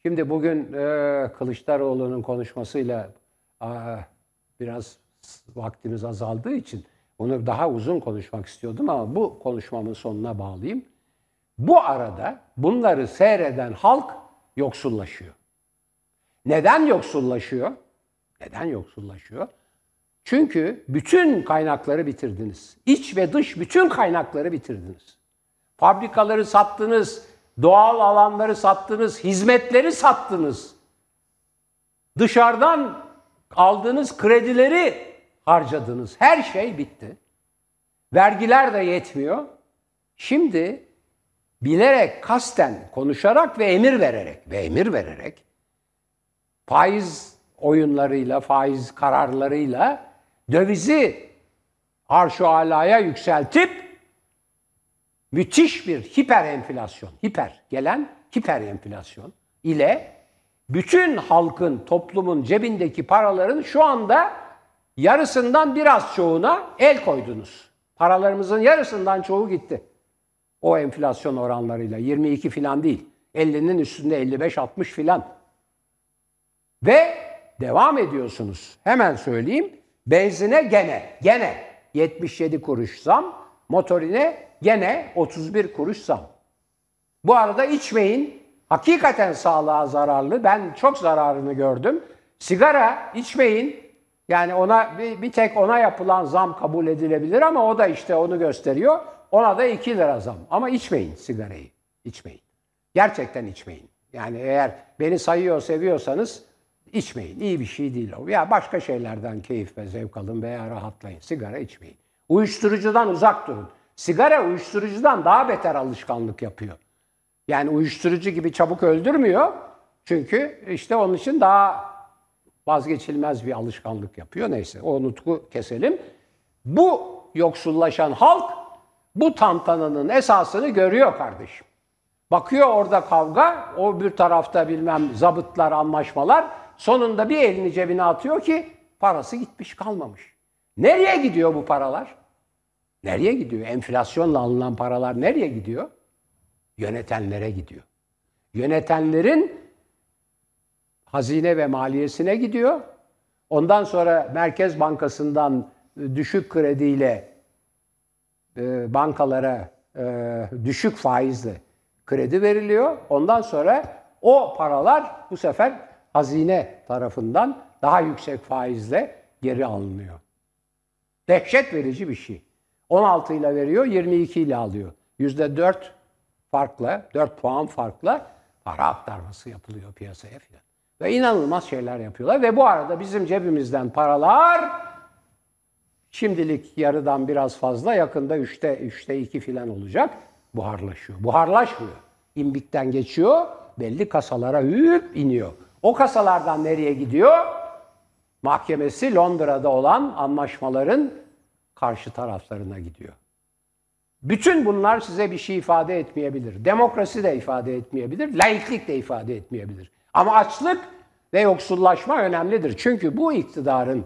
Şimdi bugün e, Kılıçdaroğlu'nun konuşmasıyla biraz vaktimiz azaldığı için onu daha uzun konuşmak istiyordum ama bu konuşmamın sonuna bağlayayım. Bu arada bunları seyreden halk yoksullaşıyor. Neden yoksullaşıyor? Neden yoksullaşıyor? Çünkü bütün kaynakları bitirdiniz. İç ve dış bütün kaynakları bitirdiniz. Fabrikaları sattınız, doğal alanları sattınız, hizmetleri sattınız. Dışarıdan aldığınız kredileri harcadınız. Her şey bitti. Vergiler de yetmiyor. Şimdi bilerek, kasten, konuşarak ve emir vererek ve emir vererek faiz oyunlarıyla, faiz kararlarıyla dövizi arş alaya yükseltip müthiş bir hiper enflasyon, hiper gelen hiper enflasyon ile bütün halkın, toplumun cebindeki paraların şu anda yarısından biraz çoğuna el koydunuz. Paralarımızın yarısından çoğu gitti. O enflasyon oranlarıyla 22 filan değil. 50'nin üstünde 55-60 filan. Ve devam ediyorsunuz. Hemen söyleyeyim. Benzine gene, gene 77 kuruş zam. Motorine gene 31 kuruş zam. Bu arada içmeyin. Hakikaten sağlığa zararlı. Ben çok zararını gördüm. Sigara içmeyin. Yani ona bir, bir tek ona yapılan zam kabul edilebilir ama o da işte onu gösteriyor. Ona da 2 lira zam. Ama içmeyin sigarayı. İçmeyin. Gerçekten içmeyin. Yani eğer beni sayıyor, seviyorsanız içmeyin. İyi bir şey değil o. Ya başka şeylerden keyif ve zevk alın veya rahatlayın. Sigara içmeyin. Uyuşturucudan uzak durun. Sigara uyuşturucudan daha beter alışkanlık yapıyor. Yani uyuşturucu gibi çabuk öldürmüyor. Çünkü işte onun için daha vazgeçilmez bir alışkanlık yapıyor. Neyse o nutku keselim. Bu yoksullaşan halk bu tantananın esasını görüyor kardeşim. Bakıyor orada kavga, o bir tarafta bilmem zabıtlar, anlaşmalar. Sonunda bir elini cebine atıyor ki parası gitmiş kalmamış. Nereye gidiyor bu paralar? Nereye gidiyor? Enflasyonla alınan paralar nereye gidiyor? Yönetenlere gidiyor. Yönetenlerin hazine ve maliyesine gidiyor. Ondan sonra Merkez Bankası'ndan düşük krediyle e, bankalara e, düşük faizle kredi veriliyor. Ondan sonra o paralar bu sefer hazine tarafından daha yüksek faizle geri alınıyor. Dehşet verici bir şey. 16 ile veriyor, 22 ile alıyor. Yüzde 4 farkla, 4 puan farkla para aktarması yapılıyor piyasaya filan. Ve inanılmaz şeyler yapıyorlar. Ve bu arada bizim cebimizden paralar şimdilik yarıdan biraz fazla, yakında üçte, üçte iki filan olacak. Buharlaşıyor. Buharlaşmıyor. İmbikten geçiyor, belli kasalara hüp iniyor. O kasalardan nereye gidiyor? Mahkemesi Londra'da olan anlaşmaların karşı taraflarına gidiyor. Bütün bunlar size bir şey ifade etmeyebilir. Demokrasi de ifade etmeyebilir, laiklik de ifade etmeyebilir. Ama açlık ve yoksullaşma önemlidir. Çünkü bu iktidarın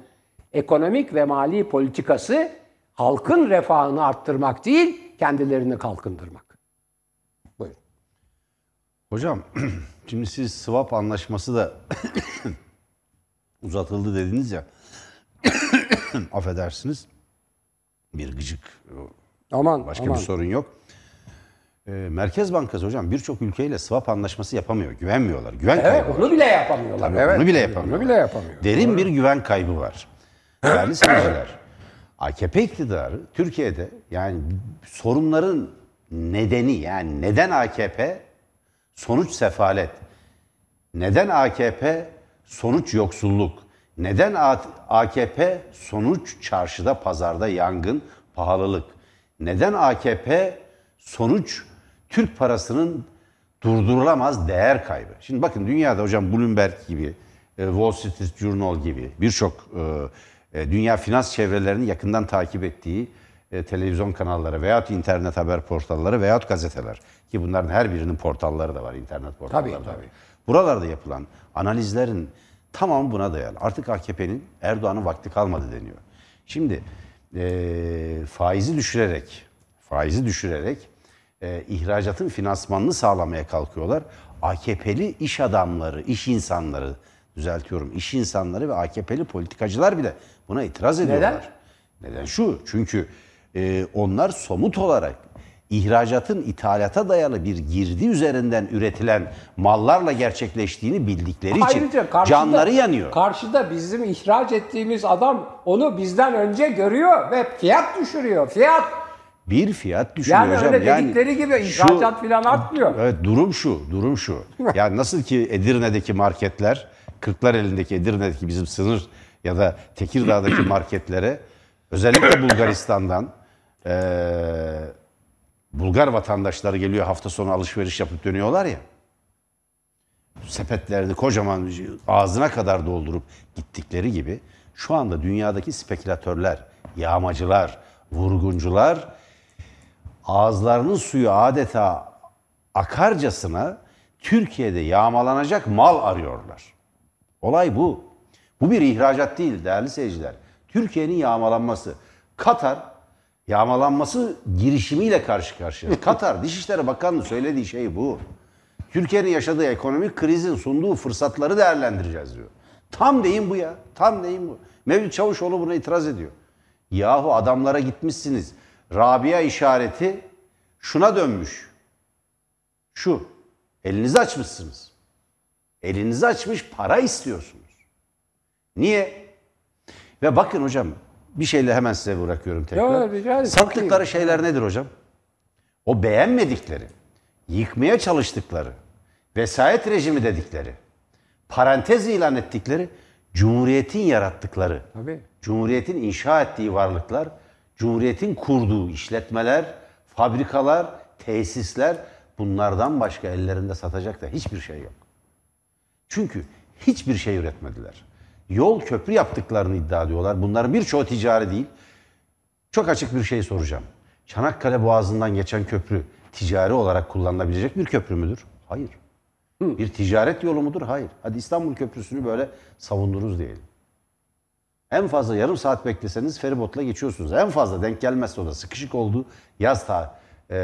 ekonomik ve mali politikası halkın refahını arttırmak değil, kendilerini kalkındırmak. Buyurun. Hocam şimdi siz swap anlaşması da uzatıldı dediniz ya. Affedersiniz. Bir gıcık Aman, başka aman. bir sorun yok. Ee, Merkez Bankası hocam birçok ülkeyle swap anlaşması yapamıyor. Güvenmiyorlar. Güven Evet, kaybı var. onu bile yapamıyorlar. Tabii evet. onu bile yapamıyor. Onu bile yapamıyor. Derin bir güven kaybı var. Değerli seyirciler, AKP iktidarı Türkiye'de yani sorunların nedeni yani neden AKP sonuç sefalet, neden AKP sonuç yoksulluk, neden AKP sonuç çarşıda pazarda yangın, pahalılık, neden AKP sonuç Türk parasının durdurulamaz değer kaybı. Şimdi bakın dünyada hocam Bloomberg gibi, e, Wall Street Journal gibi birçok e, e, dünya finans çevrelerini yakından takip ettiği televizyon kanalları veyahut internet haber portalları veyahut gazeteler ki bunların her birinin portalları da var, internet portalları Tabii, da var. tabii. Buralarda yapılan analizlerin tamamı buna dayalı. Artık AKP'nin Erdoğan'ın vakti kalmadı deniyor. Şimdi e, faizi düşürerek, faizi düşürerek e, ihracatın finansmanını sağlamaya kalkıyorlar. AKP'li iş adamları, iş insanları, düzeltiyorum, iş insanları ve AKP'li politikacılar bile buna itiraz ediyorlar. Neden? Şu, çünkü e, onlar somut olarak ihracatın ithalata dayalı bir girdi üzerinden üretilen mallarla gerçekleştiğini bildikleri için Ayrıca karşıda, canları yanıyor. Karşıda bizim ihraç ettiğimiz adam onu bizden önce görüyor ve fiyat düşürüyor. Fiyat. bir fiyat düşüyor Yani hocam. öyle dedikleri gibi ihracat falan artmıyor. Evet durum şu, durum şu. Yani nasıl ki Edirne'deki marketler, Kırklar elindeki Edirne'deki bizim sınır ya da Tekirdağ'daki marketlere özellikle Bulgaristan'dan eee, Bulgar vatandaşları geliyor hafta sonu alışveriş yapıp dönüyorlar ya. Sepetlerini kocaman ağzına kadar doldurup gittikleri gibi şu anda dünyadaki spekülatörler, yağmacılar, vurguncular ağızlarının suyu adeta akarcasına Türkiye'de yağmalanacak mal arıyorlar. Olay bu. Bu bir ihracat değil değerli seyirciler. Türkiye'nin yağmalanması. Katar yağmalanması girişimiyle karşı karşıya. Katar Dışişleri Bakanlığı söylediği şey bu. Türkiye'nin yaşadığı ekonomik krizin sunduğu fırsatları değerlendireceğiz diyor. Tam deyim bu ya. Tam deyim bu. Mevlüt Çavuşoğlu buna itiraz ediyor. Yahu adamlara gitmişsiniz. Rabia işareti şuna dönmüş. Şu. Elinizi açmışsınız. Elinizi açmış para istiyorsunuz. Niye? Ve bakın hocam bir şeyle hemen size bırakıyorum tekrar. Yo, rica ederim. Sattıkları şeyler nedir hocam? O beğenmedikleri, yıkmaya çalıştıkları, vesayet rejimi dedikleri, parantez ilan ettikleri, Cumhuriyet'in yarattıkları, Tabii. Cumhuriyet'in inşa ettiği varlıklar, Cumhuriyet'in kurduğu işletmeler, fabrikalar, tesisler bunlardan başka ellerinde satacak da hiçbir şey yok. Çünkü hiçbir şey üretmediler. Yol köprü yaptıklarını iddia ediyorlar. Bunların birçoğu ticari değil. Çok açık bir şey soracağım. Çanakkale Boğazı'ndan geçen köprü ticari olarak kullanılabilecek bir köprü müdür? Hayır. Bir ticaret yolu mudur? Hayır. Hadi İstanbul Köprüsü'nü böyle savundunuz diyelim. En fazla yarım saat bekleseniz feribotla geçiyorsunuz. En fazla denk gelmezse o da sıkışık olduğu yaz ta, eee,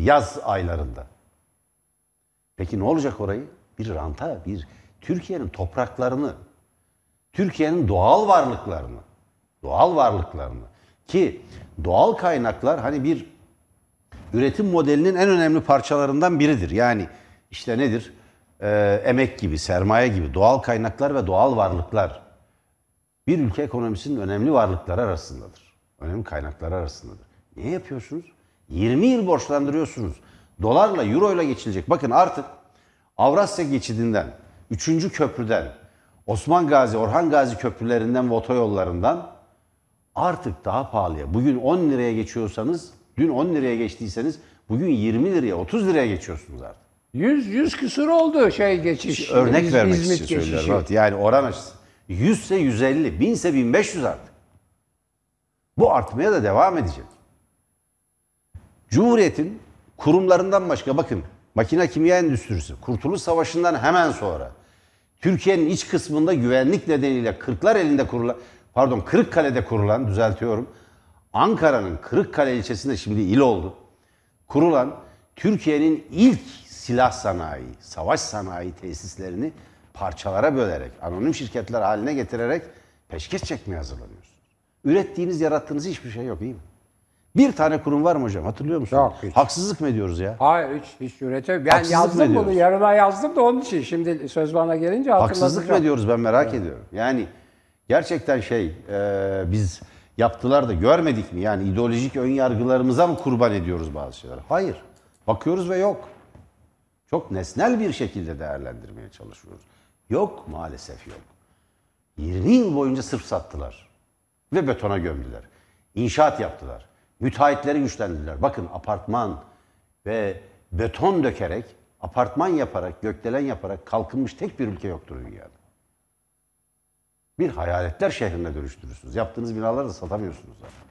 yaz aylarında. Peki ne olacak orayı? Bir ranta, bir Türkiye'nin topraklarını, Türkiye'nin doğal varlıklarını, doğal varlıklarını Ki doğal kaynaklar hani bir üretim modelinin en önemli parçalarından biridir. Yani işte nedir? Ee, emek gibi, sermaye gibi doğal kaynaklar ve doğal varlıklar bir ülke ekonomisinin önemli varlıkları arasındadır. Önemli kaynakları arasındadır. Ne yapıyorsunuz? 20 yıl borçlandırıyorsunuz. Dolarla, euro ile geçilecek. Bakın artık Avrasya geçidinden, 3. köprüden, Osman Gazi, Orhan Gazi köprülerinden ve otoyollarından artık daha pahalıya. Bugün 10 liraya geçiyorsanız, dün 10 liraya geçtiyseniz bugün 20 liraya, 30 liraya geçiyorsunuz artık. 100 100 küsur oldu şey geçiş. Örnek İz- vermek İzmit için söylüyorum. Evet, yani oran açısı. 100 ise 150, 1000 ise 1500 artık. Bu artmaya da devam edecek. Cumhuriyet'in kurumlarından başka bakın makine kimya endüstrisi Kurtuluş Savaşı'ndan hemen sonra Türkiye'nin iç kısmında güvenlik nedeniyle Kırklar elinde kurulan pardon Kırıkkale'de kurulan düzeltiyorum. Ankara'nın Kırıkkale ilçesinde şimdi il oldu. Kurulan Türkiye'nin ilk silah sanayi, savaş sanayi tesislerini parçalara bölerek, anonim şirketler haline getirerek peşkeş çekmeye hazırlanıyorsunuz. Ürettiğiniz, yarattığınız hiçbir şey yok iyi mi? Bir tane kurum var mı hocam? Hatırlıyor musunuz? Yok, hiç. Haksızlık mı ediyoruz ya? Hayır hiç, hiç üretim. Ben Haksızlık mı yazdım bunu yarına yazdım da onun için. Şimdi söz bana gelince Haksızlık mı ediyoruz ben merak ediyorum. Yani gerçekten şey e, biz yaptılar da görmedik mi? Yani ideolojik ön yargılarımıza mı kurban ediyoruz bazı şeyler? Hayır. Bakıyoruz ve yok. Çok nesnel bir şekilde değerlendirmeye çalışıyoruz. Yok maalesef yok. 20 yıl boyunca sırf sattılar. Ve betona gömdüler. İnşaat yaptılar. Müteahhitleri güçlendirdiler. Bakın apartman ve beton dökerek, apartman yaparak, gökdelen yaparak kalkınmış tek bir ülke yoktur dünyada. Bir hayaletler şehrine dönüştürürsünüz. Yaptığınız binaları da satamıyorsunuz zaten.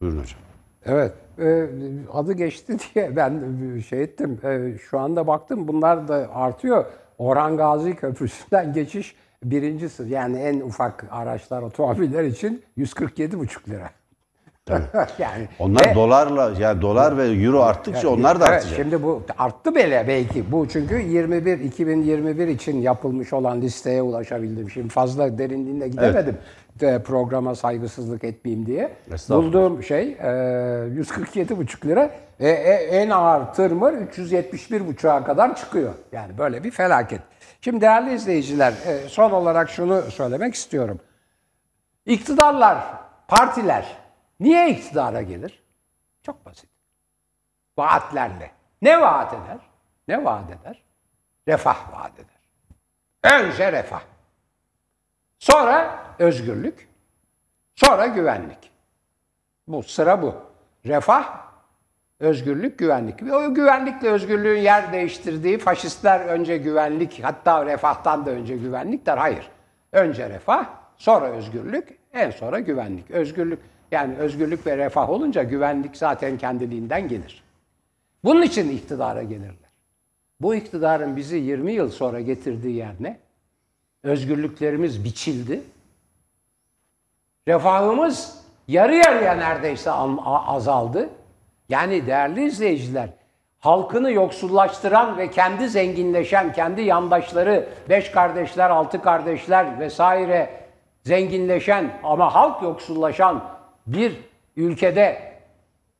Buyurun hocam. Evet. e, adı geçti diye ben şey ettim. E, şu anda baktım bunlar da artıyor. Orhan Gazi Köprüsü'nden geçiş birinci sınıf. Yani en ufak araçlar, otomobiller için 147,5 lira. yani Onlar ve- dolarla, yani dolar ve euro arttıkça onlar da Evet, artacak. şimdi bu arttı bile belki. Bu çünkü 21 2021 için yapılmış olan listeye ulaşabildim. Şimdi fazla derinliğine gidemedim. De, programa saygısızlık etmeyeyim diye. Bulduğum şey e, 147,5 lira. E, e, en ağır tırmır 371,5'a kadar çıkıyor. Yani böyle bir felaket. Şimdi değerli izleyiciler e, son olarak şunu söylemek istiyorum. İktidarlar, partiler niye iktidara gelir? Çok basit vaatlerle. Ne vaat eder? Ne vaat eder? Refah vaat eder. Önce refah. Sonra özgürlük. Sonra güvenlik. Bu sıra bu. Refah, özgürlük, güvenlik. Ve O güvenlikle özgürlüğün yer değiştirdiği faşistler önce güvenlik, hatta refahtan da önce güvenlik der. Hayır. Önce refah, sonra özgürlük, en sonra güvenlik. Özgürlük yani özgürlük ve refah olunca güvenlik zaten kendiliğinden gelir. Bunun için iktidara gelirler. Bu iktidarın bizi 20 yıl sonra getirdiği yer ne? Özgürlüklerimiz biçildi. Refahımız yarı yarıya neredeyse azaldı. Yani değerli izleyiciler, halkını yoksullaştıran ve kendi zenginleşen, kendi yandaşları, beş kardeşler, altı kardeşler vesaire zenginleşen ama halk yoksullaşan bir ülkede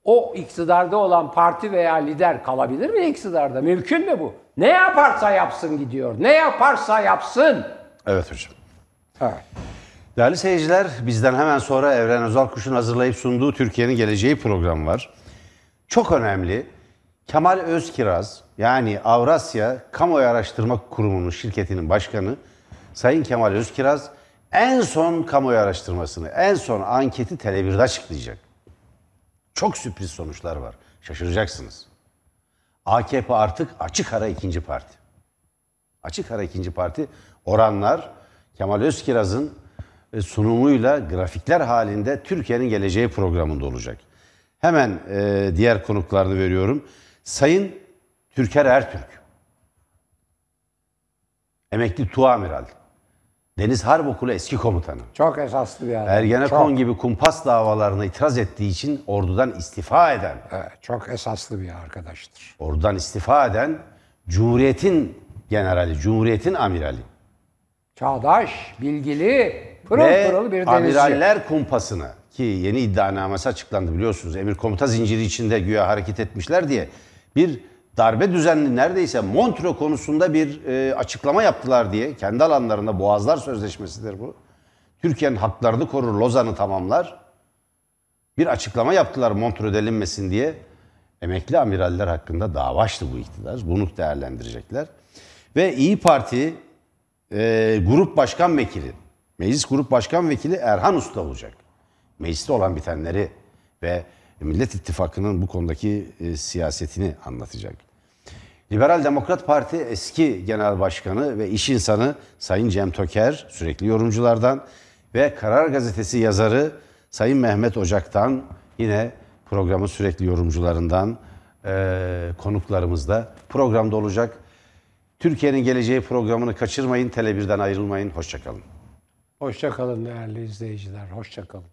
o iktidarda olan parti veya lider kalabilir mi iktidarda? Mümkün mü bu? Ne yaparsa yapsın gidiyor. Ne yaparsa yapsın. Evet hocam. Evet. Değerli seyirciler, bizden hemen sonra Evren Özalkuş'un hazırlayıp sunduğu Türkiye'nin Geleceği programı var. Çok önemli. Kemal Özkiraz, yani Avrasya Kamuoyu Araştırma Kurumu'nun şirketinin başkanı Sayın Kemal Özkiraz en son kamuoyu araştırmasını, en son anketi Tele1'de açıklayacak. Çok sürpriz sonuçlar var. Şaşıracaksınız. AKP artık açık ara ikinci parti. Açık ara ikinci parti oranlar Kemal Özkiraz'ın e, sunumuyla grafikler halinde Türkiye'nin geleceği programında olacak. Hemen e, diğer konuklarını veriyorum. Sayın Türker Ertürk. Emekli Tuamiral. Deniz Harp Okulu eski komutanı. Çok esaslı bir adam. Ergenekon çok, gibi kumpas davalarına itiraz ettiği için ordudan istifa eden, evet, çok esaslı bir arkadaştır. ordudan istifa eden Cumhuriyet'in generali, Cumhuriyet'in amirali. Çağdaş, bilgili, pırıl Ve pırıl bir denizci. amiraller kumpasına ki yeni iddianamesi açıklandı biliyorsunuz. Emir komuta zinciri içinde güya hareket etmişler diye bir darbe düzenli neredeyse Montreux konusunda bir e, açıklama yaptılar diye kendi alanlarında Boğazlar Sözleşmesi'dir bu. Türkiye'nin haklarını korur, Lozan'ı tamamlar. Bir açıklama yaptılar Montreux delinmesin diye. Emekli amiraller hakkında dava açtı bu iktidar. Bunu değerlendirecekler. Ve İyi Parti e, grup başkan vekili, meclis grup başkan vekili Erhan Usta olacak. Mecliste olan bitenleri ve Millet İttifakı'nın bu konudaki e, siyasetini anlatacak. Liberal Demokrat Parti eski genel başkanı ve iş insanı Sayın Cem Toker, sürekli yorumculardan ve Karar Gazetesi yazarı Sayın Mehmet Ocak'tan yine programın sürekli yorumcularından e, konuklarımız da programda olacak. Türkiye'nin geleceği programını kaçırmayın, Tele1'den ayrılmayın. Hoşçakalın. Hoşça kalın değerli izleyiciler. Hoşça kalın.